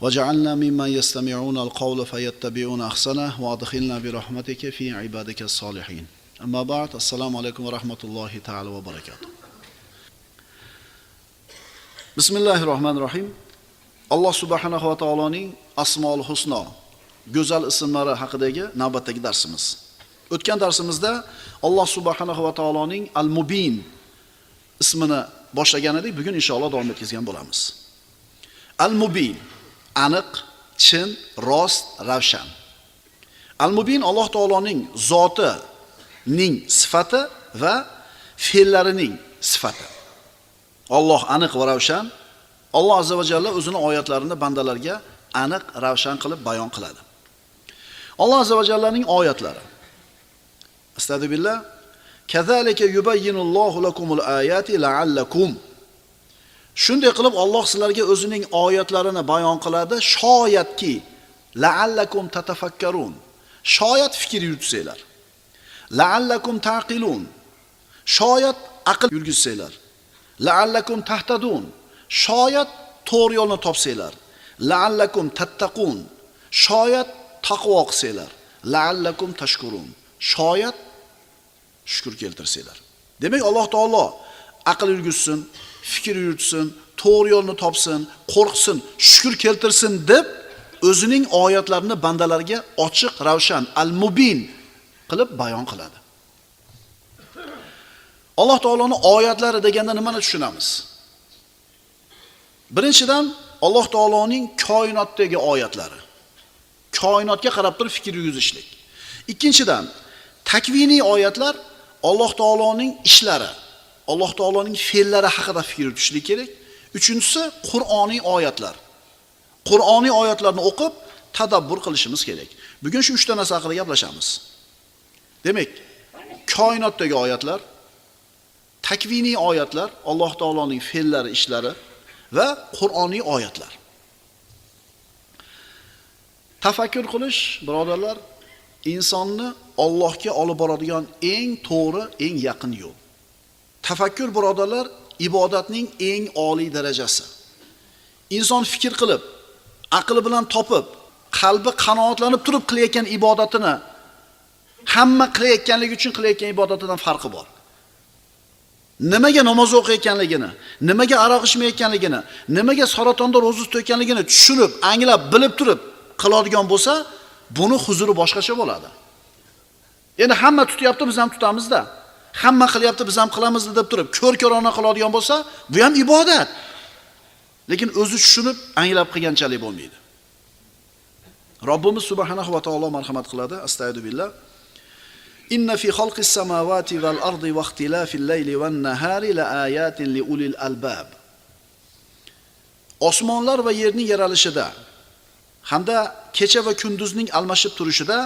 وجعلنا ممن يستمعون القول فيتبعون أحسنه وأدخلنا برحمتك في عبادك الصالحين أما بعد السلام عليكم ورحمة الله تعالى وبركاته بسم الله الرحمن الرحيم alloh subhanahu va taoloning asmoul husno go'zal ismlari haqidagi navbatdagi darsimiz o'tgan darsimizda alloh subhanahu va taoloning al mubin ismini boshlagan edik bugun inshaalloh davom etkazgan bo'lamiz al mubin aniq chin rost ravshan al mubin alloh taoloning zotining sifati va fe'llarining sifati Alloh aniq va ravshan Alloh azza va jalla o'zini oyatlarini bandalarga aniq ravshan qilib bayon qiladi. Alloh azza va jallaning oyatlari. Astagfirullah. Kazalika yubayyinullohu lakumul ayati la'allakum. Shunday qilib Alloh sizlarga o'zining oyatlarini bayon qiladi, shoyatki la'allakum tatafakkarun. Shoyat fikr yuritsanglar. La'allakum taqilun. Shoyat aql yurgizsanglar. La'allakum tahtadun. shoyat to'g'ri yo'lni topsanglar la'allakum tattaqun shoyat taqvo qilsanglar la'allakum tashkurun shoyat shukr keltirsanglar demak alloh taolo aql yurgizsin fikr yuritsin to'g'ri yo'lni topsin qo'rqsin shukr keltirsin deb o'zining oyatlarini bandalarga ochiq ravshan al mubin qilib bayon qiladi alloh taoloni oyatlari deganda nimani tushunamiz Birinchidan Alloh taoloning koinotdagi oyatlari. Koinotga qarab turib fikr yurgizishlik. Ikkinchidan takviniy oyatlar Alloh taoloning ishlari, Alloh taoloning fe'llari haqida fikr yuritishlik kerak. Uchinchisi Qur'oniy oyatlar. Qur'oniy oyatlarni o'qib tadabbur qilishimiz kerak. Bugun shu 3 ta narsa haqida gaplashamiz. Demak, koinotdagi oyatlar, takviniy oyatlar, Alloh taoloning fe'llari, ishlari va Qur'oniy oyatlar. Tafakkur qilish, birodarlar, insonni Allohga olib boradigan eng to'g'ri, eng yaqin yo'l. Tafakkur, birodarlar, ibodatning eng oliy darajasi. Inson fikr qilib, aqli bilan topib, qalbi qanoatlanib turib qilayotgan ibodatini hamma qilayotganligi uchun qilayotgan ibodatidan farqi bor. nimaga namoz o'qiyotganligini, nimaga aroq ichmayotganligini, nimaga saratonda ro'za tutayotganligini tushunib, anglab, bilib turib qiladigan bo'lsa, buni huzuri boshqacha bo'ladi. Endi hamma tutyapti, biz ham tutamizda. hamma qilyapti biz ham qilamiz deb turib ko'r ko'rona qiladigan bo'lsa bu ham ibodat. Lekin o'zi tushunib anglab qilganchalik bo'lmaydi. Robbimiz subhanahu va taolo marhamat qiladi. Astaydu billah. Inna fi xalqi samavati val ardi va ixtilafil layli van nahari la ayatin li ulil albab. Osmonlar va yerning yaralishida hamda kecha va kunduzning almashib turishida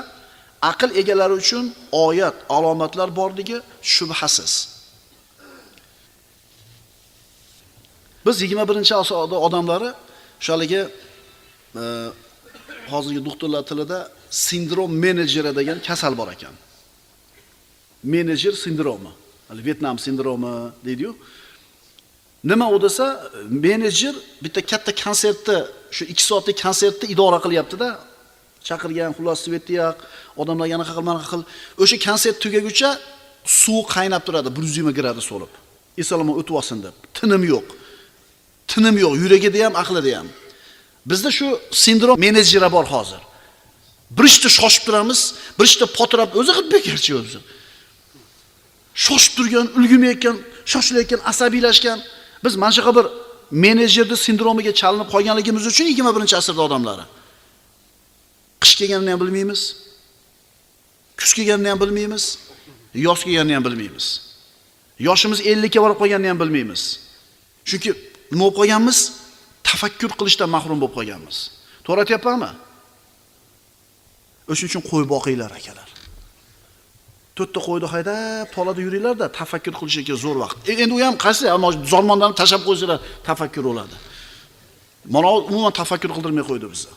aql egalari uchun oyat, alomatlar borligi shubhasiz. Biz 21-asrda odamlari o'shaligi e, hozirgi doktorlar tilida sindrom menejeri degan kasal bor ekan. menejer sindromi. Hali Vietnam sindromi deydi-yu. Nima u desa, menejer bitta katta konsertni, shu 2 soatlik konsertni idora qilyapti-da. Chaqirgan xullas svetiyoq odamlar yana qil, mana qil. O'sha konsert tugaguncha suv qaynab turadi 120 gradus bo'lib. Islomon o'tib olsin deb. Tinim yo'q. Tinim yo'q, yuragida ham, aqlida ham. Bizda shu sindrom menejeri bor hozir. Bir ishda shoshib turamiz, bir ishda potirab o'zi qilib bekarchi o'zi. shoshib turgan, ulgurmayotgan, shoshilayotgan, asabiylashgan biz mana shunaqa bir menejerni sindromiga chalinib qolganligimiz uchun 21-asrda odamlari. Qish kelganini ham bilmaymiz. Kuz kelganini ham bilmaymiz. Yoz kelganini ham bilmaymiz. Yoshimiz 50 ga borib qolganini ham bilmaymiz. Chunki nima bo'lib qolganmiz? Tafakkur qilishdan mahrum bo'lib qolganmiz. To'g'ri aytyapmanmi? O'shuning uchun qo'y boqinglar akalar. To'rtta qo'yni haydab, tolada yuringlarda tafakkur qilishga zo'r vaqt. E, endi u ham qaysi, zormondan tashlab qo'ysanglar tafakkur bo'ladi. Mana umuman tafakkur qildirmay qo'ydi bizni.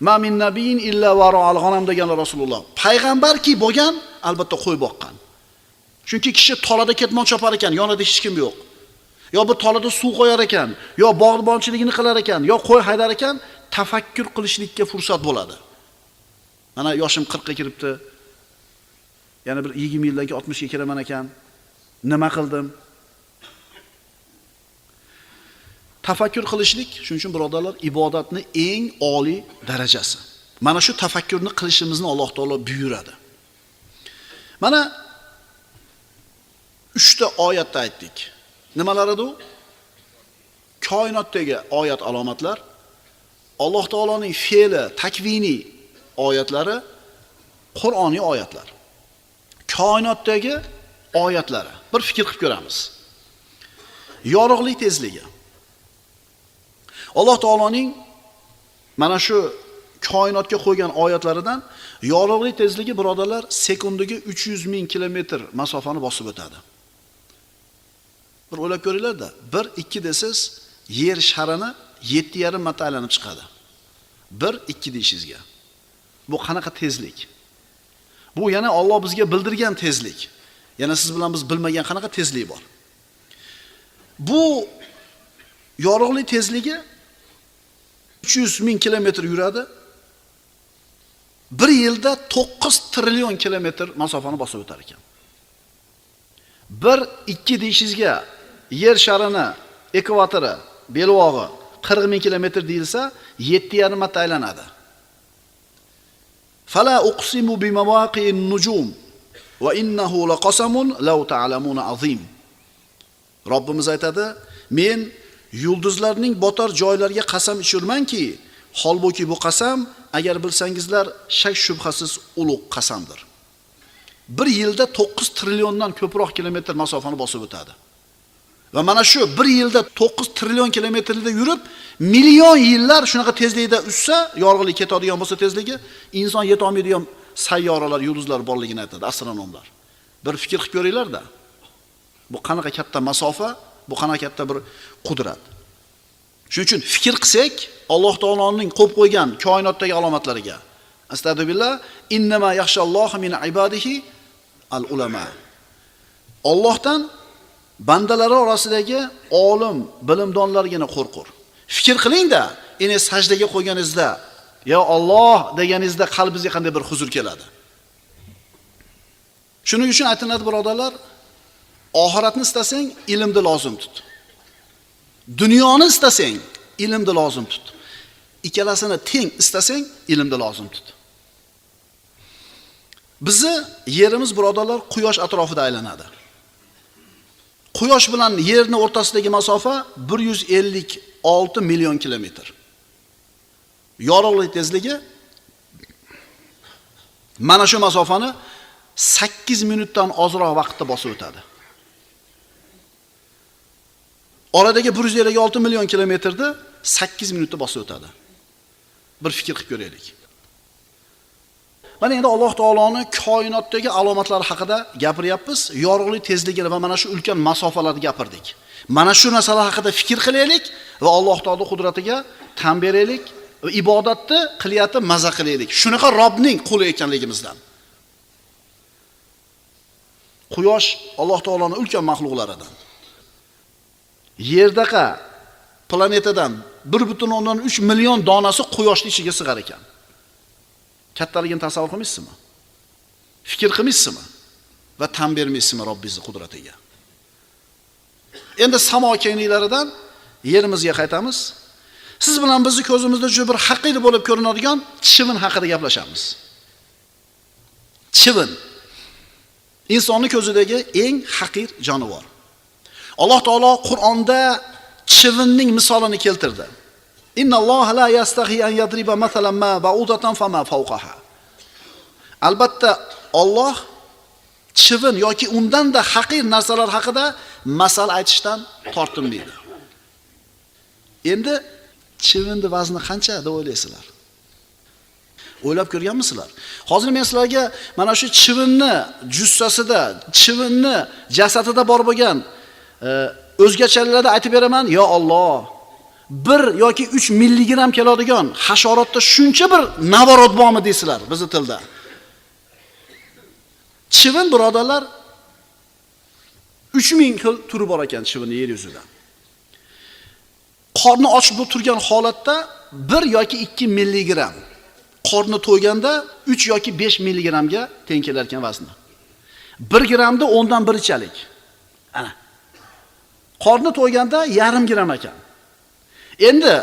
Ma min nabiyin illa al g'anam deganlar Rasululloh. Payg'ambarki bo'lgan, albatta qo'y boqqan. Chunki kishi tolada ketmon chopar ekan, yonida hech kim yo'q. Yo bir tolada suv qo'yar ekan, yo bog'bonchiligini qilar ekan, yo qo'y haydar ekan, tafakkur qilishlikka fursat bo'ladi. Mana yoshim 40 ga kiribdi. Yana bir 20 yildan keyin 60 ga kiraman ekan. Nima qildim? Tafakkur qilishlik, shuning uchun birodarlar, ibodatni eng oliy darajasi. Mana shu tafakkurni qilishimizni Alloh taolo buyuradi. Mana 3 ta oyatda aytdik. Nimalar edi u? Koinotdagi oyat alomatlar, Alloh taoloning fe'li, takviniy oyatlari, Qur'oniy oyatlar. Koinotdagi oyatlari. Bir fikr qilib ko'ramiz. Yorug'lik tezligi. Alloh taoloning mana shu koinotga qo'ygan oyatlaridan yorug'lik tezligi birodarlar sekundiga 300 ming kilometr masofani bosib o'tadi. Bir o'ylab ko'ringlarda, 1 2 desiz, yer sharini 7,5 marta aylanib chiqadi. 1 2 deyishingizga. Bu qanaqa tezlik? Bu yana Alloh bizga bildirgan tezlik. Yana siz bilan biz bilmagan qanaqa tezlik bor. Bu yorug'lik tezligi 300 ming kilometr yuradi. Bir yilda 9 trillion kilometr masofani bosib o'tar ekan. 1 2 deyishingizga yer sharini ekvatori, belvog'i 40 ming kilometr deyilsa, 7,5 marta aylanadi. Fala uqsimu bimawaqi'in nujum va innahu laqasamun law ta'lamuna azim. Robbimiz aytadi, men yulduzlarning botar joylariga qasam ichurmanki, holbuki bu qasam agar bilsangizlar shak shubhasiz ulug' qasamdir. Bir yilda 9 trilliondan ko'proq kilometr masofani bosib o'tadi. Va mana shu bir yilda 9 trillion kilometrda yurib, million yillar shunaqa tezlikda uchsa, yorug'lik ketadigan bo'lsa tezligi, inson yeta olmaydigan sayyoralar, yulduzlar borligini aytadi astronomlar. Bir fikr qilib ko'ringlar-da. Bu qanaqa katta masofa, bu qanaqa katta bir qudrat. Shuning uchun fikr qilsak, Alloh taoloning qo'yib qo'ygan koinotdagi alomatlariga Astagfirullah, innama yaxshallohu min ibadihi al ulama. Allohdan bandalari orasidagi olim, bilimdonlargina qo'rqur. Fikr qilingda, endi sajdaga qo'yganingizda, ya Alloh deganingizda qalbingizga qanday bir huzur keladi. Shuning uchun aytiladi birodarlar, oxiratni istasang, ilmni lozim tut. Dunyoni istasang, ilmni lozim tut. Ikkalasini teng istasang, ilmni lozim tut. Bizi yerimiz birodarlar quyosh atrofida aylanadi. Quyosh bilan yerni o'rtasidagi masofa 156 million kilometr. Yorug'lik tezligi mana shu masofani 8 minutdan ozroq vaqtda bosib o'tadi. Oradagi 156 million kilometrni 8 minutda bosib o'tadi. Bir fikr qilib ko'raylik. Mana endi Alloh taoloni koinotdagi alomatlari haqida gapiryapmiz. Yorug'lik tezligini va mana shu ulkan masofalarni gapirdik. Mana shu narsalar haqida fikr qilaylik va Alloh taolo qudratiga tan beraylik va ibodatni qilyapti maza qilaylik. Shunaqa Robning quli ekanligimizdan. Quyosh Alloh taoloning ulkan maxluqlaridan. Yerdaqa planetadan 1.3 million donasi quyoshning ichiga sig'ar ekan. kattaligini tasavvur qilmaysizmi? Fikr qilmaysizmi? Va tan bermaysizmi Robbingizni qudratiga? Endi samo kengliklaridan yerimizga qaytamiz. Siz bilan bizni ko'zimizda juda bir haqiqiy bo'lib ko'rinadigan chivin haqida gaplashamiz. Chivin insonning ko'zidagi eng haqir jonivor. Alloh taolo Qur'onda chivinning misolini keltirdi. Inna Alloh la yastahi an yadriba masalan ma ba'udatan fama fawqaha. Albatta Alloh chivin yoki undanda haqir narsalar haqida masal aytishdan tortinmaydi. Endi chivinni vazni qancha deb o'ylaysizlar? O'ylab ko'rganmisizlar? Hozir men sizlarga mana shu chivinni jussasida, chivinni jasadida bor bo'lgan o'zgachalarda aytib beraman, yo Alloh, 1 yoki 3 milligram keladigan hasharotda shuncha bir navorot bormi deysizlar bizni tilda. Chivin birodarlar 3000 xil turi bor ekan chivinni yer yuzida. Qorni och bo'lib turgan holatda 1 yoki 2 milligram, qorni to'yganda 3 yoki 5 milligramga teng kelar ekan vazni. 1 gramda 10 dan 1 chalik. Ana. Qorni to'yganda yarim gram ekan. Endi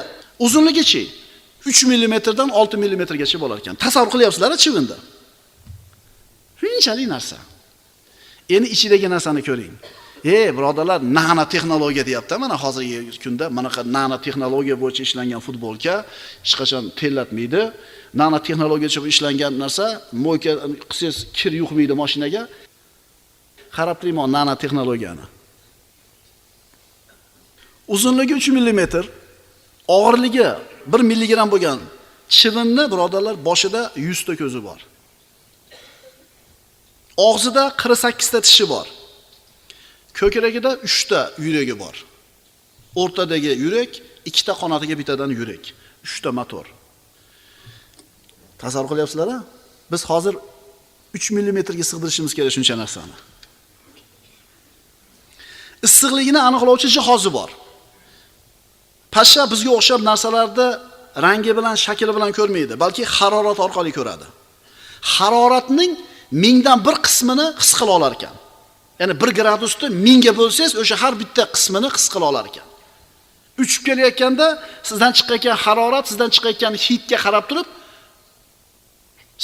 uzunligichi 3 mm dan 6 mm gacha bo'lar ekan. Tasavvur qilyapsizlar-a chivinda? Shunchalik narsa. Endi ichidagi narsani ko'ring. Ey, birodarlar, nano texnologiya deyapti. Mana hozirgi kunda manaqa nano texnologiya bo'yicha ishlangan futbolka hech qachon tellatmaydi. Nano texnologiya bo'yicha ishlangan narsa mo'yka qilsangiz kir yuqmaydi mashinaga. Qarab turayman nano texnologiyani. Uzunligi 3 mm, og'irligi 1 milligram bo'lgan chivinni birodarlar boshida 100 ta ko'zi bor. Og'zida 48 ta tishi bor. Ko'kragida 3 ta yuragi bor. O'rtadagi yurak, ikkita qanotiga bittadan yurak, 3 ta motor. Tasavvur qilyapsizlar-a? Biz hozir 3 mm ga sig'dirishimiz kerak shuncha narsani. Issiqligini aniqlovchi jihozi bor. Pashsha bizga o'xshab narsalarni rangi bilan, shakli bilan ko'rmaydi, balki harorat orqali ko'radi. Haroratning mingdan bir qismini his qila olar ekan. Ya'ni 1 gradusni mingga bo'lsangiz, o'sha har bitta qismini his qila olar ekan. Uchib kelayotganda sizdan chiqayotgan harorat, sizdan chiqayotgan hidga qarab turib,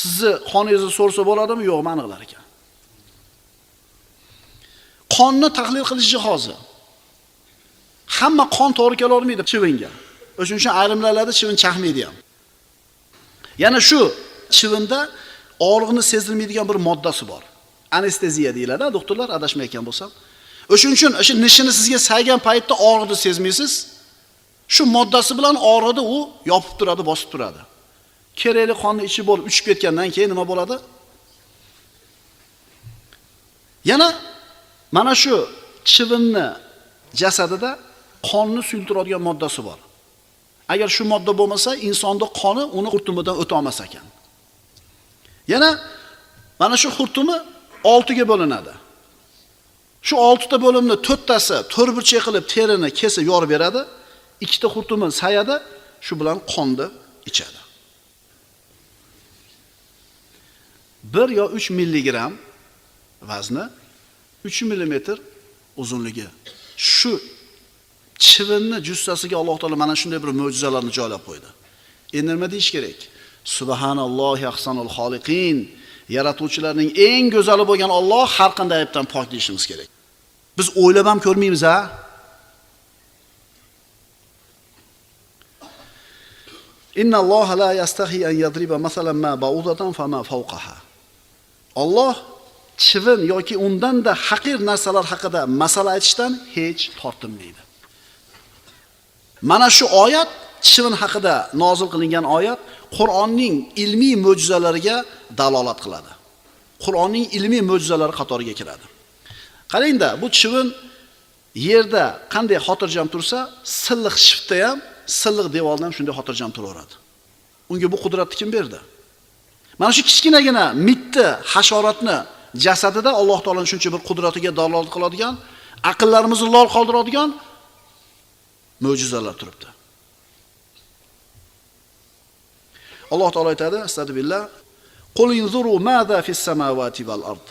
sizni qoningizni so'rsa bo'ladimi, yo'qmi aniqlar ekan. Qonni tahlil qilish jihozi. Hamma qon to'g'ri kela olmaydi chivinga. O'shuning uchun ayrimlarlarda chivin chaqmaydi ham. Yana shu chivinda og'riqni sezilmaydigan bir moddasi bor. Anesteziya deyiladi, doktorlar adashmayotgan bo'lsam. O'shuning uchun o'sha nishini sizga saygan paytda og'riqni sezmaysiz. Shu moddasi bilan og'riqni u yopib turadi, bosib turadi. Kerakli qonni ichi bo'lib uchib ketgandan keyin nima bo'ladi? Yana mana shu chivinni jasadida qonni suyultiradigan moddasi bor. Agar shu modda bo'lmasa, insonni qoni uni xurtumidan o'ta olmas ekan. Yana mana shu xurtumi oltiga bo'linadi. Shu oltita bo'limni to'rttasi to'rtburchak qilib terini kesib yorib beradi. Ikkita xurtumi sayadi, shu bilan qonni ichadi. 1 yo 3 milligram vazni, 3 millimetr uzunligi. Shu chivinni jussasiga Alloh taolo mana shunday bir mo'jizalarni joylab qo'ydi. Endi nima deyish kerak? Subhanallohi ahsanul xoliqin. Yaratuvchilarning eng go'zali bo'lgan Alloh har qanday aybdan pok deyishimiz kerak. Biz o'ylab ham ko'rmaymiz a? Inna Alloh la yastahi an yadriba masalan ma ba'udatan fama fawqaha. Alloh chivin yoki undan da haqir narsalar haqida masala aytishdan hech tortinmaydi. Mana shu oyat chivin haqida nozil qilingan oyat Qur'onning ilmiy mo'jizalariga dalolat qiladi. Qur'onning ilmiy mo'jizalari qatoriga kiradi. Qarangda, bu chivin yerda qanday xotirjam tursa, silliq shiftda ham, silliq devorda ham shunday xotirjam turaveradi. Unga bu qudratni kim berdi? Mana shu kichkinagina mitti hasharotni jasadida Alloh taolaning shuncha bir qudratiga dalolat qiladigan, aqllarimizni lol qoldiradigan mo'jizalar turibdi. Alloh taolo aytadi, astagfirullah, Qul inzuru madha fis samawati val ard.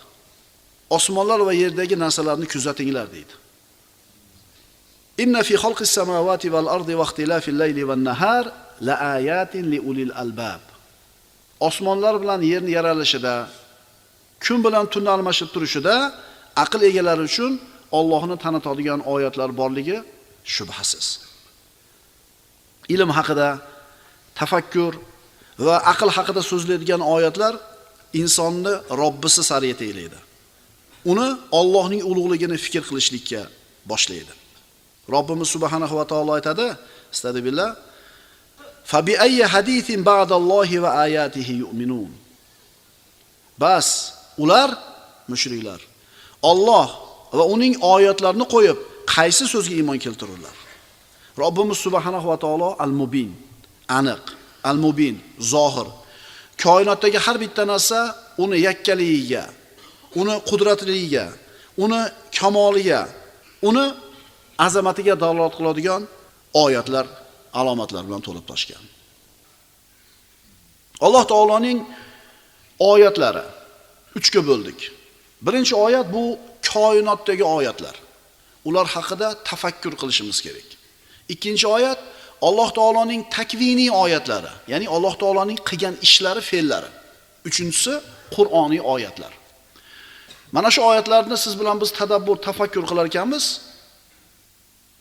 Osmonlar va yerdagi narsalarni kuzatinglar deydi. Inna fi xalqis samawati val ardi va ixtilafil layli wan nahar la ayatin li ulil albab. Osmonlar bilan yerni yaralishida, kun bilan tunni almashib turishida aql egalari uchun Allohni tanitadigan oyatlar borligi shubhasiz. Ilm haqida, tafakkur va aql haqida so'zlaydigan oyatlar insonni Robbisi sari yetaklaydi. Uni Allohning ulug'ligini fikr qilishlikka boshlaydi. Robbimiz subhanahu va taolo aytadi, billah ayyi hadithin ba'dallohi va ayatihi yu'minun. Bas ular mushriklar. Alloh va uning oyatlarini qo'yib, qaysi so'zga iymon keltirurlar? Robbimiz subhanahu va taolo al-mubin, aniq, al-mubin, zohir. Koinotdagi har bitta narsa uni yakkaligiga, uni qudratliligiga, uni kamoliga, uni azamatiga dalolat qiladigan oyatlar, alomatlar bilan to'lib toshgan. Alloh taoloning oyatlari uchga bo'ldik. Birinchi oyat bu koinotdagi oyatlar. Ular haqida tafakkur qilishimiz kerak. Ikkinchi oyat Alloh taoloning takviniy oyatlari, ya'ni Alloh taoloning qilgan ishlari, fe'llari. Uchinchisi Qur'oniy oyatlar. Mana shu oyatlarni siz bilan biz tadabbur, tafakkur qilar ekanmiz.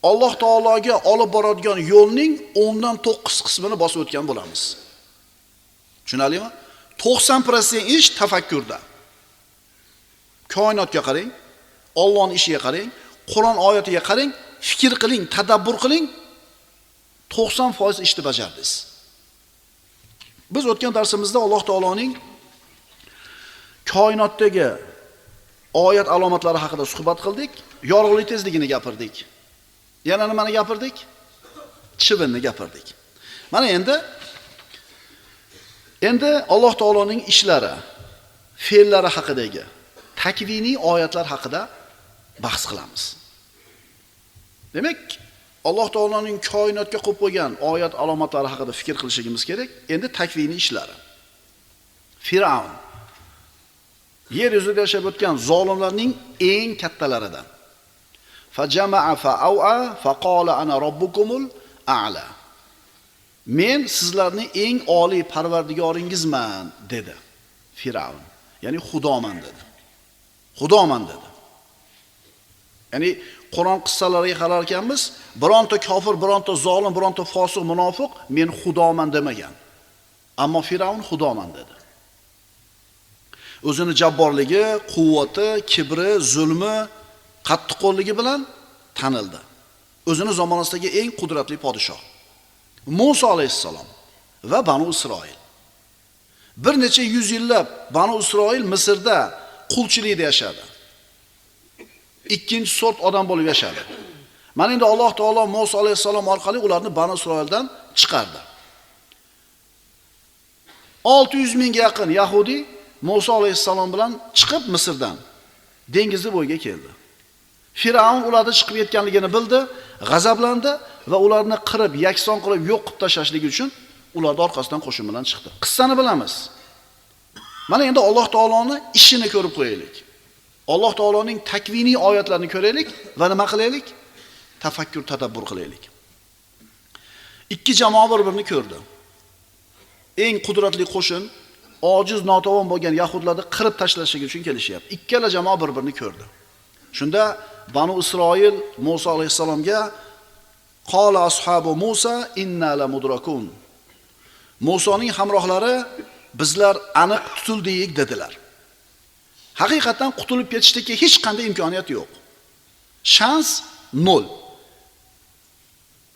Alloh taologa olib boradigan yo'lning 10 dan 9 qismini bosib o'tgan bo'lamiz. Tushunarlimi? 90% ish tafakkurda. Koinotga qarang, Allohning ishiga qarang, Qur'on oyatiga qarang, fikr qiling, tadabbur qiling. 90% ishni bajardingiz. Biz o'tgan darsimizda Alloh taoloning koinotdagi oyat alomatlari haqida suhbat qildik, yorug'lik tezligini gapirdik. Yana nimani gapirdik? Chivinni gapirdik. Mana endi endi Alloh taoloning ishlari, fe'llari haqidagi takviniy oyatlar haqida bahs qilamiz. Demak, Alloh taoloning koinotga qo'yib qo'ygan oyat alomatlari haqida fikr qilishimiz kerak. Endi takviniy ishlari. Firavn yer yuzida yashab o'tgan zolimlarning eng kattalaridan. Fajama'a fa'awa faqala ana robbukumul a'la. Men sizlarning eng oliy parvardigoringizman dedi Firavn. Ya'ni Xudoman dedi. Xudoman dedi. Ya'ni Qur'on qissalariga qarar ekanmiz, bironta kofir, bironta zolim, bironta fosiq, munofiq men Xudoman demagan. Ammo Firavn Xudoman dedi. O'zini jabborligi, quvvati, kibri, zulmi, qattiqqo'lligi bilan tanildi. O'zini zamonasidagi eng qudratli podshoh. Musa alayhissalom va Banu Isroil. Bir necha yuz yillab Banu Isroil Misrda qulchilikda yashadi. Ikkinchi sort odam bo'lib yashadi. Mana endi Alloh taolo Musa alayhissalom orqali ularni Banu Isroildan chiqardi. 600 mingga yaqin Yahudi Musa alayhissalom bilan chiqib Misrdan dengizni bo'yiga keldi. Firavn ularni chiqib ketganligini bildi, g'azablandi va ularni qirib, yakson qilib yo'q qilib tashlashlik uchun ularni orqasidan qo'shin bilan chiqdi. Qissani bilamiz. Mana endi Alloh taoloning ishini ko'rib qo'yaylik. Alloh taoloning takviniy oyatlarini ko'raylik va nima qilaylik? Tafakkur, tadabbur qilaylik. Ikki jamoa bir-birini ko'rdi. Eng qudratli qo'shin ojiz, notavon bo'lgan yahudlarni qirib tashlashlik uchun kelishyapti. Ikkala jamoa bir-birini ko'rdi. Shunda Banu Isroil Musa alayhisalomga qola ashabu Musa inna la mudrakun. Musoning hamrohlari bizlar aniq tutildik dedilar. Haqiqatan qutulib ketishlikka hech qanday imkoniyat yo'q. Shans 0.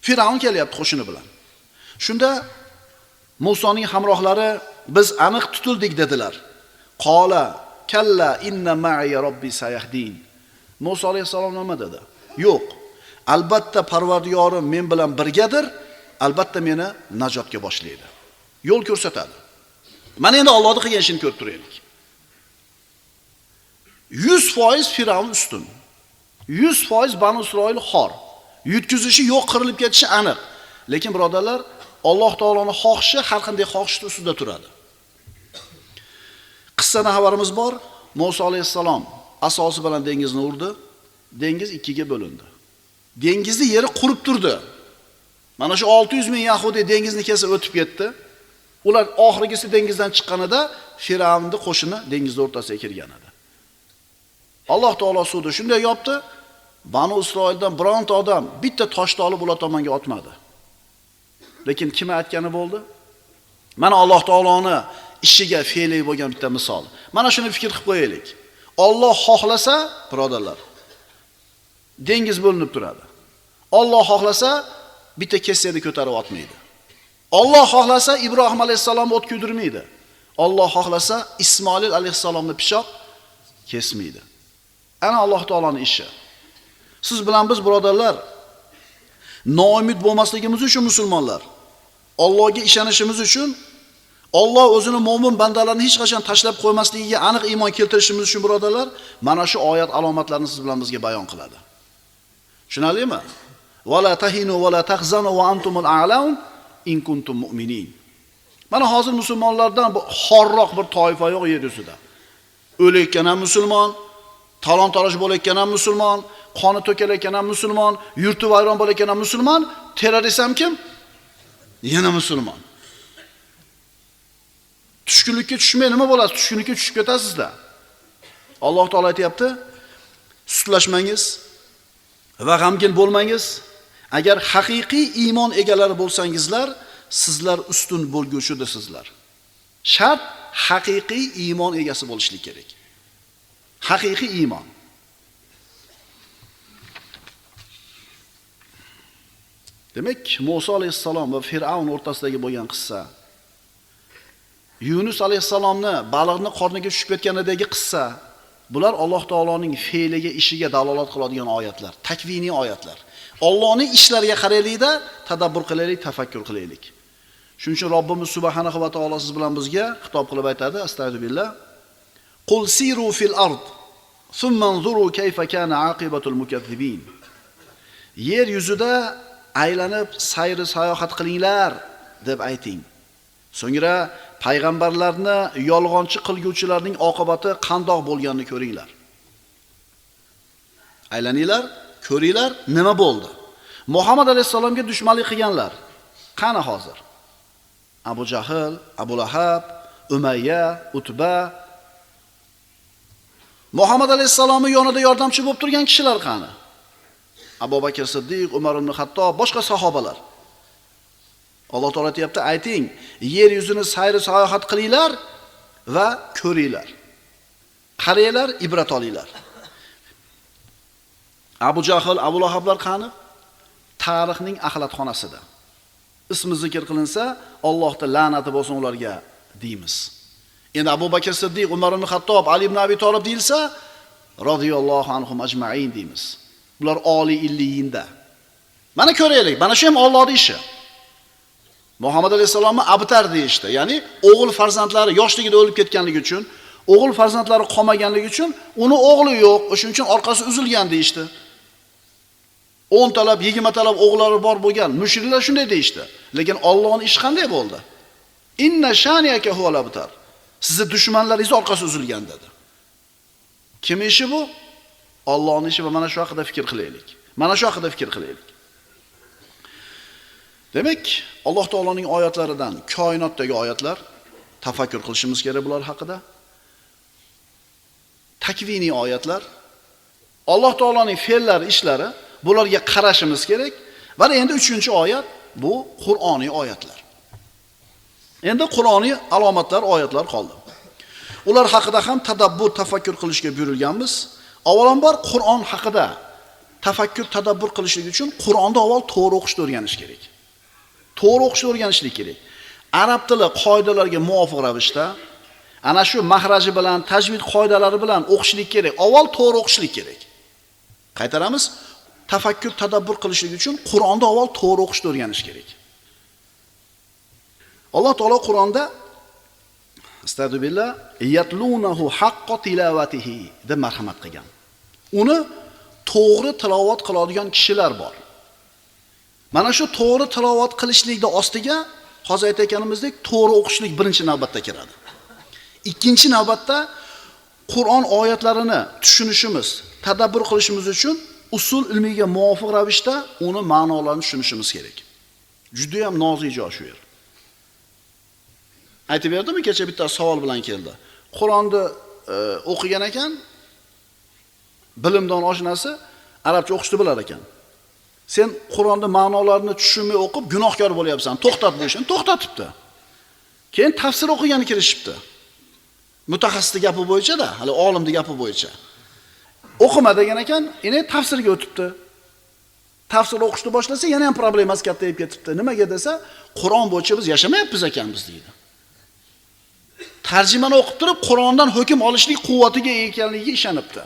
Firavn kelyapti qo'shini bilan. Shunda Musoning hamrohlari biz aniq tutildik dedilar. Qola kalla inna ma'ya robbi sayahdin. muso alayhissalom nima dedi? Yo'q. Albatta Parvardigorim men bilan birgadir, albatta meni najotga boshlaydi. Yo'l ko'rsatadi. Mana endi ollohni qilgan ishini ko'rib turaylik. 100% Firavn ustun. 100% Banu Isroil xor. Yutkizishi yo'q, qirilib ketishi aniq. Lekin birodarlar, Alloh taoloning xohishi har qanday xohishni ustida turadi. Qissada xabarimiz bor. Musa alayhissalom asosi bilan dengizni urdi. Dengiz ikkiga bo'lindi. Dengizni yeri qurib turdi. Mana shu 600 ming yahudi dengizni kesib o'tib ketdi. Ular oxirgisi dengizdan chiqqanida Firavnning qo'shini dengiz o'rtasiga kirgan edi. Alloh taolo suvni shunday yopdi, Banu Isroildan bironta odam bitta toshni olib ular tomonga otmadi. Lekin kim aytgani bo'ldi? Mana Alloh taoloni ishiga fe'li bo'lgan bitta misol. Mana shuni fikr qilib qo'yaylik. Alloh xohlasa, birodarlar, dengiz bo'linib turadi. Alloh xohlasa, bitta kessani ko'tarib otmaydi. Alloh xohlasa Ibrohim alayhisalomni o't kuydirmaydi. Alloh xohlasa Ismoil alayhisalomni pishoq kesmaydi. Ana Alloh taoloning ishi. Siz bilan biz birodarlar noumid bo'lmasligimiz uchun musulmonlar, Allohga ishonishimiz uchun Alloh o'zini mo'min bandalarini hech qachon tashlab qo'ymasligiga aniq iymon keltirishimiz uchun birodarlar, mana shu oyat alomatlarini siz bilan bizga bayon qiladi. Tushunarlimi? Wala tahinu wala tahzanu wa antumul a'laun in kuntum mu'minin. Mana hozir musulmonlardan bu xorroq bir toifa yo'q yer yuzida. O'layotgan ham musulmon, talon toroj bo'layotgan ham musulmon, qoni to'kalayotgan ham musulmon, yurti vayron bo'layotgan ham musulmon, terrorist ham kim? Yana musulmon. Tushkunlikka tushmay nima bo'ladi? Tushkunlikka tushib ketasizda. Alloh taolo aytayapti, sutlashmangiz va g'amgin bo'lmangiz. Agar haqiqiy iymon egalari bo'lsangizlar, sizlar ustun bo'lguvchidirsizlar. Shart haqiqiy iymon egasi bo'lishlik kerak. Haqiqiy iymon. Demak, Musa alayhissalom va Fir'avn o'rtasidagi bo'lgan qissa Yunus alayhissalomni baliqni qorniga tushib ketganidagi qissa bular Alloh taoloning fe'liga, ishiga dalolat qiladigan oyatlar, takviniy oyatlar. Allohning ishlariga qaraylikda tadabbur qilaylik, tafakkur qilaylik. Shuning uchun Robbimiz subhanahu va taolo siz bilan bizga xitob qilib aytadi, astagfirullah. Qul siru fil ard, thumma anzuru kayfa kana aqibatul mukazzibin. Yer yuzida aylanib sayri sayohat qilinglar deb ayting. So'ngra payg'ambarlarni yolg'onchi qilguvchilarning oqibati qandoq bo'lganini ko'ringlar. Aylaninglar, ko'ringlar, nima bo'ldi? Muhammad alayhisalomga dushmanlik qilganlar qani hozir? Abu Jahl, Abu Lahab, Umayya, Utba Muhammad alayhisalomning yonida yordamchi bo'lib turgan kishilar qani? Abu Bakr Siddiq, Umar ibn Hattob, boshqa sahobalar. Alloh taolo aytayapti, ayting, yer yuzini sayr sayohat qilinglar va ko'ringlar. Qaranglar, ibrat olinglar. Abu Jahl, Abu Lahablar qani? Tarixning axlatxonasida. Ismi zikr qilinsa, Allohning la'nati bo'lsin ularga deymiz. Endi Abu Bakr Siddiq, Umar ibn Xattob, Ali ibn Abi Talib deyilsa, radhiyallohu anhum ajma'in deymiz. Bular oliy illiyinda. Mana ko'raylik, mana shu ham Allohning ishi. Muhammad alayhisalomni abtar deyishdi. Ya'ni o'g'il farzandlari yoshligida o'lib ketganligi uchun, o'g'il farzandlari qolmaganligi uchun uni o'g'li yo'q, o'shuning uchun orqasi uzilgan deyishdi. 10 talab, 20 talab o'g'illari bor bo'lgan mushriklar shunday deyishdi. Lekin Allohning ishi qanday bo'ldi? Inna shaniyaka huval abtar. Sizni dushmanlaringiz orqasi uzilgan dedi. Kim ishi bu? Allohning ishi va mana shu haqida fikr qilaylik. Mana shu haqida fikr qilaylik. Demak, Alloh taoloning oyatlaridan koinotdagi oyatlar tafakkur qilishimiz kerak bular haqida. Takviniy oyatlar Alloh taoloning fe'llari, ishlari bularga qarashimiz kerak. Va endi 3-oyat bu Qur'oniy oyatlar. Endi Qur'oniy alomatlar, oyatlar qoldi. Ular haqida ham tadabbur, tafakkur qilishga buyurilganmiz. Avvalambor Qur'on haqida tafakkur, tadabbur qilishlik uchun Qur'onni avval to'g'ri o'qishni o'rganish kerak. To'g'ri o'qishni o'rganishlik kerak. Arab tili qoidalarga muvofiq ravishda ana shu mahraji bilan, tajvid qoidalari bilan o'qishlik kerak. Avval to'g'ri o'qishlik kerak. Qaytaramiz. Tafakkur, tadabbur qilishlik uchun Qur'onni avval to'g'ri o'qishni o'rganish kerak. Alloh taolo Qur'onda astagfirullah yatlunahu haqqo tilavatihi deb marhamat qilgan. Uni to'g'ri tilovat qiladigan kishilar bor. Mana shu to'g'ri tilovat qilishlikning ostiga hozir aytayotganimizdek to'g'ri o'qishlik birinchi navbatda kiradi. Ikkinchi navbatda Qur'on oyatlarini tushunishimiz, tadabbur qilishimiz uchun usul ilmiga muvofiq ravishda uni ma'nolarini tushunishimiz kerak. Juda ham nozik joy shu yer. Aytib berdimi kecha bitta savol bilan keldi. Qur'onni e, o'qigan ekan, bilimdon oshnasi arabcha o'qishni bilar ekan. Sen Qur'onni ma'nolarini tushunmay o'qib gunohkor bo'lyapsan. To'xtat bu ishni. To'xtatibdi. Keyin tafsir o'qigani kirishibdi. Mutaxassisning gapi bo'yicha-da, hali olimning gapi bo'yicha. O'qima degan ekan, endi tafsirga o'tibdi. Tafsir o'qishni boshlasa yana ham problemasi kattayib ketibdi. Nimaga desa, Qur'on bo'yicha biz yashamayapmiz ekanmiz deydi. Tarjimani o'qib turib, Qur'ondan hukm olishlik quvvatiga ega ekanligiga ishonibdi.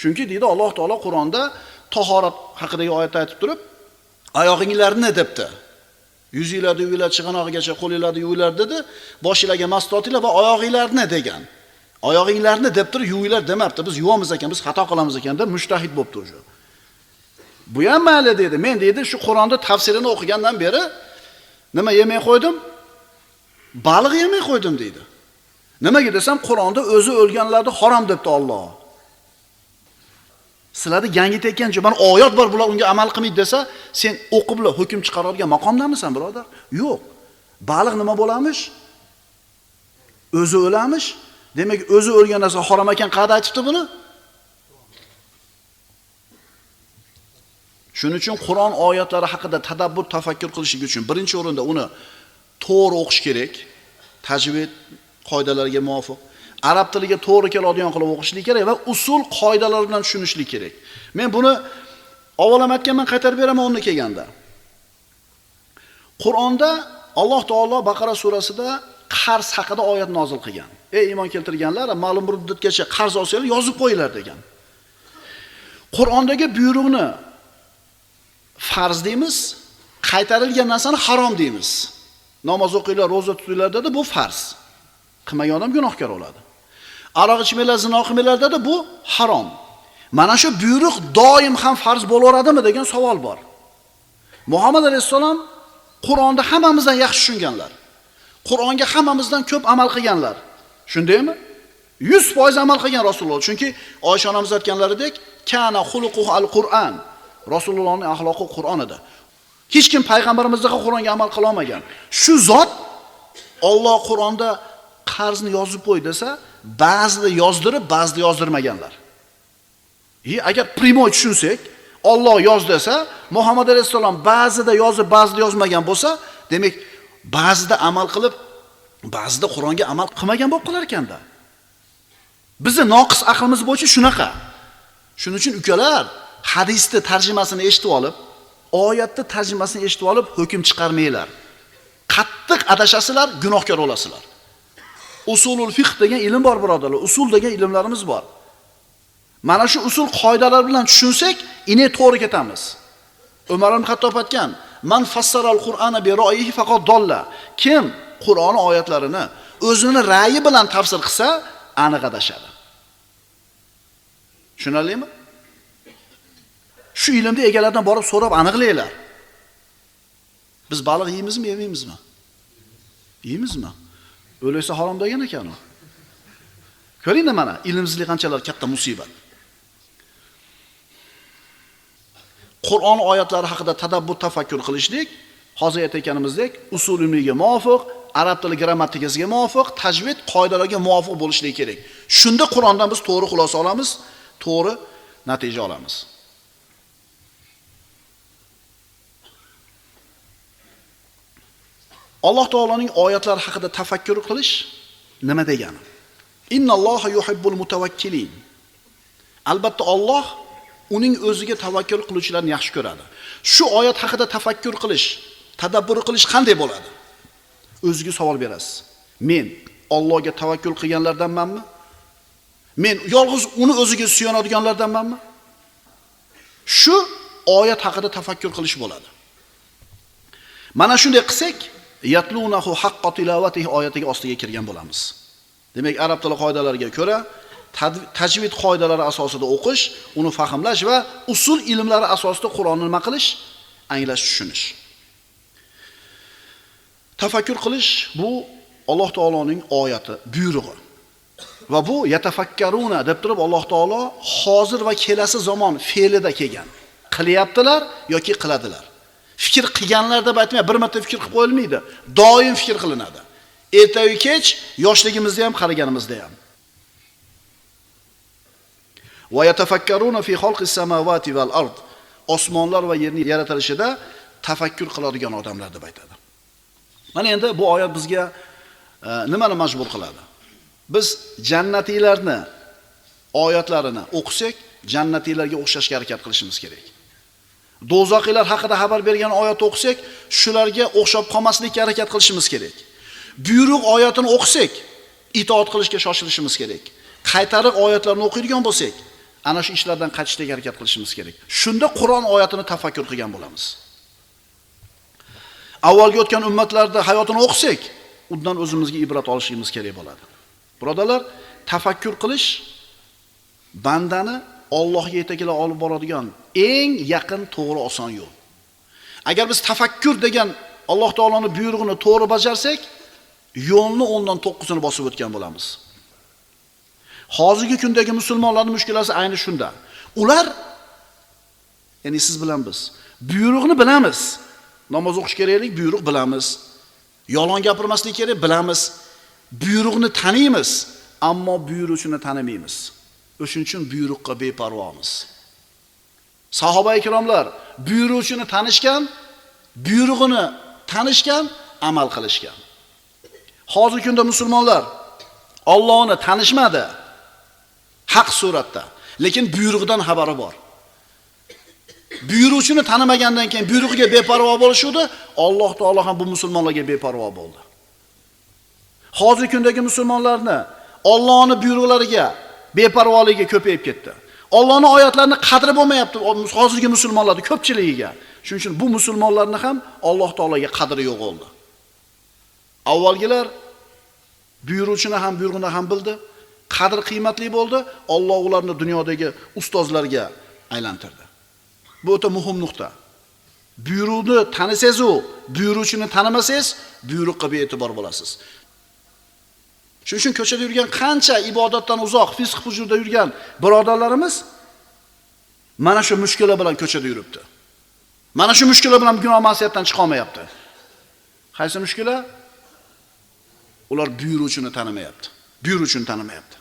Chunki deydi Alloh taolo Qur'onda tahorat haqidagi oyatda aytib turib, oyog'inglarni debdi. Yuzinglarni yuvinglar chig'anog'igacha qo'linglarni yuvinglar dedi, boshinglarga mas tortinglar va oyog'inglarni degan. Oyog'inglarni deb turib yuvinglar demabdi. Biz yuvamiz ekan, biz xato qilamiz ekan deb mushtahid bo'libdi o'sha. Bu ham mayli dedi. Men dedi shu Qur'onni tafsirini o'qigandan beri nima yemay qo'ydim? Baliq yemay qo'ydim deydi. Nimaga desam, Qur'onda o'zi o'lganlarni harom debdi Alloh. Sizlarni yangi tekkan mana oyat bor, bular unga amal qilmaydi desa, sen o'qiblar hukm chiqaradigan maqomdamisan, birodar? Yo'q. Baliq nima bo'lamish? O'zi o'lamish. Demak, o'zi o'lgan narsa harom ekan, qayerda aytibdi buni? Shuning uchun Qur'on oyatlari haqida tadabbur, tafakkur qilishlik uchun birinchi o'rinda uni to'g'ri o'qish kerak. Tajvid qoidalariga muvofiq. arab tiliga to'g'ri keladigan qilib o'qishlik kerak va usul qoidalar bilan tushunishlik kerak. Men buni avval ham aytganman, qaytarib beraman o'rni kelganda. Qur'onda Alloh taolo Baqara surasida qarz haqida oyat nozil qilgan. Ey iymon keltirganlar, ma'lum bir muddatgacha qarz olsanglar yozib qo'yinglar degan. Qur'ondagi buyruqni farz deymiz, qaytarilgan narsani harom deymiz. Namoz o'qinglar, roza tutinglar dedi, bu farz. Qilmagan odam gunohkor bo'ladi. Aroq ichmanglar, zino qilmanglar dedi, bu harom. Mana shu buyruq doim ham farz bo'laveradimi degan savol bor. Muhammad alayhisalom Qur'onni hammamizdan yaxshi tushunganlar. Qur'onga hammamizdan ko'p amal qilganlar. Shundaymi? 100% amal qilgan Rasululloh. Chunki Oysha onamiz aytganlaridek, kana xuluquhu al-Qur'an. Rasulullohning axloqi Qur'on edi. Hech kim payg'ambarimizdaqa Qur'onga amal qila olmagan. Shu zot Alloh Qur'onda qarzni yozib qo'y desa, ba'zida yozdirib, ba'zida yozdirmaganlar. И agar primoy tushunsak, Alloh yoz desa, Muhammad alayhisalom ba'zida yozib, ba'zida yozmagan bo'lsa, demak, ba'zida amal qilib, ba'zida Qur'onga amal qilmagan bo'lib qolar ekanda. Bizni noqis aqlimiz bo'yicha shunaqa. Shuning uchun ukalar, hadisni tarjimasini eshitib olib, oyatni tarjimasini eshitib olib, hukm chiqarmanglar. Qattiq adashasizlar, gunohkor bo'lasizlar. Usulul fiqh degan ilm bor birodarlar, usul degan ilmlarimiz bor. Mana shu usul qoidalar bilan tushunsak, ine to'g'ri ketamiz. Umar ibn Xattob aytgan: "Man fassaral Qur'ana bi royihi faqat dolla." Kim Qur'on oyatlarini o'zini ra'yi bilan tafsir qilsa, aniq adashadi. Tushunarlimi? Shu ilmni egalaridan borib so'rab aniqlaylar. Biz baliq yeymizmi, yemaymizmi? Yeymizmi? O'lsa harom degan ekan u. Ko'ringlar mana, ilmsizlik qanchalar katta musibat. Qur'on oyatlari haqida tadabbur tafakkur qilishlik, hozir aytayotganimizdek usul ilmiga muvofiq, arab tili grammatikasiga muvofiq, tajvid qoidalariga muvofiq bo'lishligi kerak. Shunda Qur'ondan biz to'g'ri xulosa olamiz, to'g'ri natija olamiz. Alloh taoloning oyatlari haqida tafakkur qilish nima degani? Innalloha yuhibbul mutawakkilin. Albatta Alloh uning o'ziga tavakkul qiluvchilarni yaxshi ko'radi. Shu oyat haqida tafakkur qilish, tadabbur qilish qanday bo'ladi? O'ziga savol berasiz. Men Allohga tavakkul qilganlardanmanmi? Men yolg'iz uni o'ziga suyanadiganlardanmanmi? Shu oyat haqida tafakkur qilish bo'ladi. Mana shunday qilsak, yatlunahu haqqo tilovatihi oyatiga ostiga kirgan bo'lamiz. Demak, arab tili qoidalariga ko'ra tajvid qoidalari asosida o'qish, uni fahmlash va usul ilmlari asosida Qur'onni nima qilish, anglash, tushunish. Tafakkur qilish bu Alloh taoloning oyati, buyrug'i. Va bu yatafakkaruna deb turib Alloh taolo hozir va kelasi zamon fe'lida kelgan. Qilyaptilar yoki qiladilar. Fikr qilganlar deb aytmay, bir marta fikr qilib qo'yilmaydi. Doim fikr qilinadi. Ertayu kech, yoshligimizda ham, qariganimizda ham. Va yatafakkaruna fi xalqis samawati val ard. Osmonlar va yerning yaratilishida tafakkur qiladigan odamlar deb aytadi. Mana endi bu oyat bizga e, nimani majbur qiladi? Biz jannatiylarni oyatlarini o'qisak, jannatiylarga o'xshashga harakat qilishimiz kerak. Do'zaxiylar haqida xabar bergan oyat o'qisak, shularga o'xshab qolmaslikka harakat qilishimiz kerak. Buyruq oyatini o'qisak, itoat qilishga shoshilishimiz kerak. Qaytariq oyatlarni o'qiydigan bo'lsak, ana shu ishlardan qaytishga harakat qilishimiz kerak. Shunda Qur'on oyatini tafakkur qilgan bo'lamiz. Avvalgi o'tgan ummatlarda hayotini o'qisak, undan o'zimizga ibrat olishimiz kerak bo'ladi. Birodalar, tafakkur qilish bandani Allohga yetaklab olib boradigan eng yaqin to'g'ri oson yo'l. Agar biz tafakkur degan Alloh taoloning buyrug'ini to'g'ri bajarsak, yo'lni 10 dan 9 ni bosib o'tgan bo'lamiz. Hozirgi kundagi musulmonlarning mushkulasi ayni shunda. Ular ya'ni siz bilan biz buyruqni bilamiz. Namoz o'qish keraklik buyruq bilamiz. Yolg'on gapirmaslik kerak bilamiz. Buyruqni taniymiz, ammo buyruqchini tanimaymiz. O'shuning uchun buyruqqa beparvomiz. Sahoba ikromlar buyruqchini tanishgan, buyrug'ini tanishgan, amal qilishgan. Hozirgi kunda musulmonlar Allohni tanishmadi haq suratda, lekin buyrug'idan xabari bor. Buyruqchini tanimagandan keyin buyrug'iga beparvo bo'lishudi, Alloh taolo ham bu musulmonlarga beparvo bo'ldi. Hozirgi kundagi musulmonlarni Allohning buyruqlariga beparvoligi ko'payib ketdi. Allohning oyatlarini qadri bo'lmayapti hozirgi musulmonlarning ko'pchiligiga. Shuning uchun bu musulmonlarni ham Alloh taologa qadri yo'q bo'ldi. Avvalgilar buyuruvchini ham buyrug'ini ham bildi, qadr qiymatli bo'ldi, Alloh ularni dunyodagi ustozlarga aylantirdi. Bu o'ta muhim nuqta. Buyruqni tanisangiz-u, buyuruvchini tanimasangiz, buyruqqa bee'tibor bo'lasiz. Shuning uchun ko'chada yurgan qancha ibodatdan uzoq, fisq hujurda yurgan birodarlarimiz mana shu mushkula bilan ko'chada yuribdi. Mana shu mushkula bilan gunoh ma'siyatdan chiqa olmayapti. Qaysi mushkula? Ular buyuruvchini tanimayapti. Buyuruvchini tanimayapti.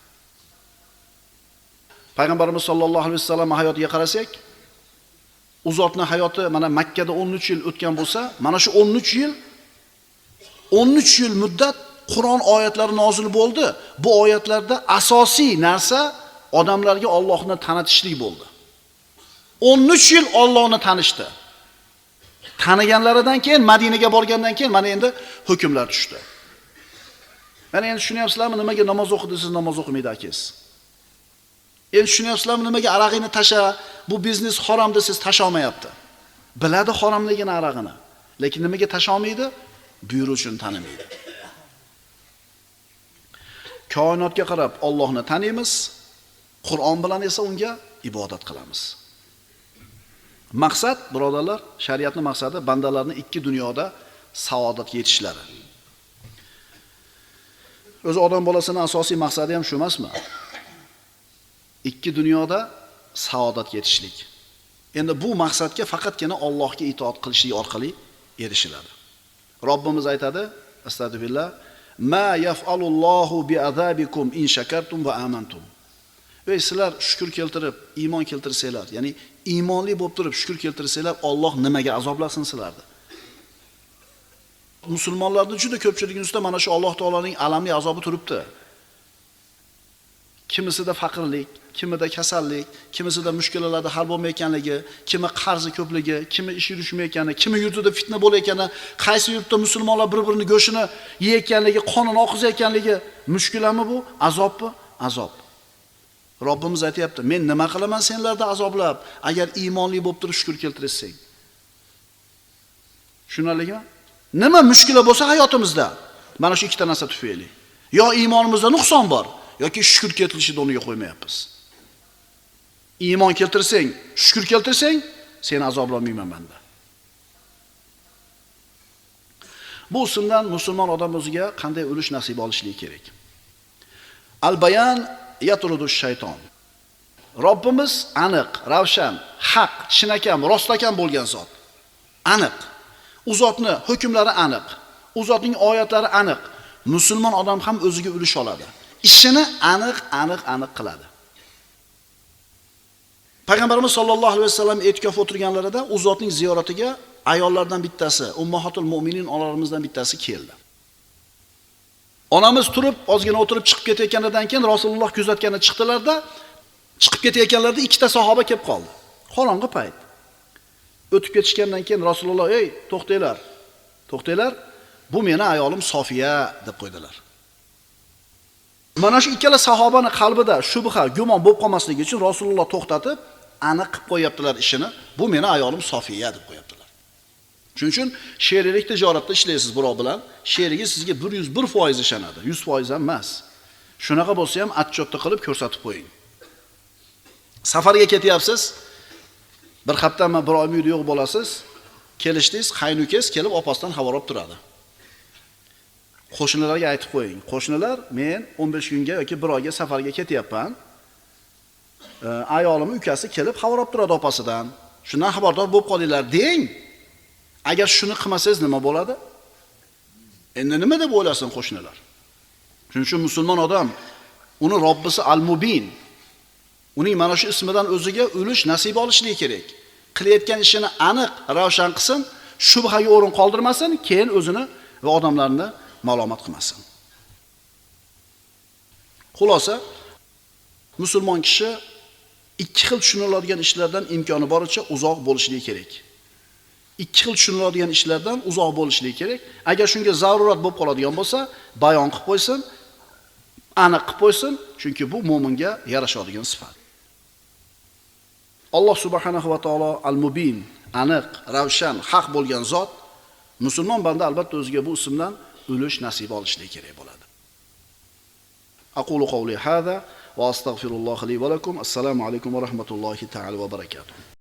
Payg'ambarimiz sollallohu alayhi vasallam hayotiga qarasak, u zotning hayoti mana Makka da 13 yil o'tgan bo'lsa, mana shu 13 yil 13 yil muddat Qur'on oyatlari nozil bo'ldi. Bu oyatlarda asosiy narsa odamlarga Allohni tanitishlik bo'ldi. 13 yil Allohni tanishdi. Taniganlaridan keyin Madinaga borgandan keyin mana endi hukmlar tushdi. Mana endi tushunyapsizlarmi nimaga namoz o'qidi siz namoz o'qimaydi akangiz? Endi tushunyapsizlarmi nimaga arag'ini tasha, bu biznes harom desiz tasha olmayapti. Biladi haromligini arag'ini, lekin nimaga tasha olmaydi? uchun tanimaydi. Koinotga qarab Allohni taniymiz, Qur'on bilan esa unga ibodat qilamiz. Maqsad, birodarlar, shariatning maqsadi bandalarni ikki dunyoda saodatga yetishlari. O'zi odam bolasining asosiy maqsadi ham shu emasmi? Ikki dunyoda saodatga yetishlik. Endi bu maqsadga faqatgina Allohga itoat qilishlik orqali erishiladi. Robbimiz aytadi, astagfirullah, ma yaf'alullohu bi'azabikum in shakartum va amantum. Ey sizlar shukr keltirib, iymon keltirsanglar, ya'ni iymonli bo'lib turib shukr keltirsanglar, Alloh nimaga azoblasin sizlarni? Musulmonlarning juda ko'pchiligini ustida mana shu Alloh taolaning alamli azobi turibdi. Kimisida faqirlik, kimida kasallik, kimisida mushkulalarda hal bo'lmayotganligi, kimi qarzi ko'pligi, kimi ish yurishmayotgani, kimi yurtida fitna bo'layotgani, qaysi yurtda musulmonlar bir-birini go'shini yeyotganligi, qonini oqizayotganligi mushkulami bu? Azobmi? Azob. Robbimiz aytayapti, men nima qilaman senlarni azoblab, agar iymonli bo'lib turib shukr keltirsang. Tushunarlimi? Nima mushkula bo'lsa hayotimizda, mana shu ikkita narsa tufayli. Yo iymonimizda nuqson bor, yoki shukr keltirishni o'rniga qo'ymayapmiz. Iymon keltirsang, shukr keltirsang, seni azoblamayman menda. Bu usuldan musulmon odam o'ziga qanday o'lish nasib olishligi kerak. Al-bayan yatrudu shayton. Robbimiz aniq, ravshan, haq, chinakam, rostakam bo'lgan zot. Aniq. U zotni hukmlari aniq. U zotning oyatlari aniq. Musulmon odam ham o'ziga ulush oladi. Ishini aniq, aniq, aniq qiladi. Payg'ambarimiz sollallohu alayhi vasallam e'tikof o'tirganlarida u zotning ziyoratiga ayollardan bittasi, ummahotul mo'minin onalarimizdan bittasi keldi. Onamiz turib, ozgina o'tirib chiqib ketayotganidan keyin Rasululloh kuzatgani chiqdilarda, chiqib ketayotganlarida ikkita sahoba kelib qoldi. Qorong'i payt. O'tib ketishgandan keyin Rasululloh, "Ey, to'xtanglar. To'xtanglar. Bu meni ayolim Sofiya" deb qo'ydilar. Mana shu ikkala sahobani qalbida shubha, gumon bo'lib qolmasligi uchun Rasululloh to'xtatib, aniq qilib qo'yaptilar ishini. Bu meni ayolim Sofiya deb qo'yaptilar. Shuning uchun sheriklik tijoratda ishlaysiz birov bilan, sherigi sizga 101% ishonadi, 100% ham emas. Shunaqa bo'lsa ham atchotda qilib ko'rsatib qo'ying. Safarga ketyapsiz. Bir hafta bir oymi yo'q bo'lasiz. Kelishdingiz, qaynukangiz kelib opasidan xabar olib turadi. Qo'shnilarga aytib qo'ying. Qo'shnilar, men 15 kunga yoki bir oyga safarga ketyapman. ayolimni ukasi kelib xabar olib turadi opasidan. Shundan xabardor bo'lib qolinglar deng. Agar shuni qilmasangiz nima bo'ladi? Endi nima deb o'ylasin qo'shnilar? Shuning uchun musulmon odam uni Robbisi Al-Mubin uning mana shu ismidan o'ziga ulush nasib olishligi kerak. Qilayotgan ishini aniq, ravshan qilsin, shubhaga o'rin qoldirmasin, keyin o'zini va odamlarni ma'lumot qilmasin. Xulosa musulmon kishi ikki xil tushuniladigan ishlardan imkoni boricha uzoq bo'lishligi kerak. ikki xil tushuniladigan ishlardan uzoq bo'lishligi kerak. Agar shunga zarurat bo'lib qoladigan bo'lsa, bayon qilib qo'ysin, aniq qilib qo'ysin, chunki bu mu'minga yarashadigan sifat. Alloh subhanahu va taolo al-Mubin, aniq, ravshan, haq bo'lgan zot musulmon banda albatta o'ziga bu ismdan ulush nasib olishlik kerak bo'ladi. Aqulu qawli hada va astagfirulloh li va lakum. Assalomu alaykum va rahmatullohi ta'ala va barakatuh.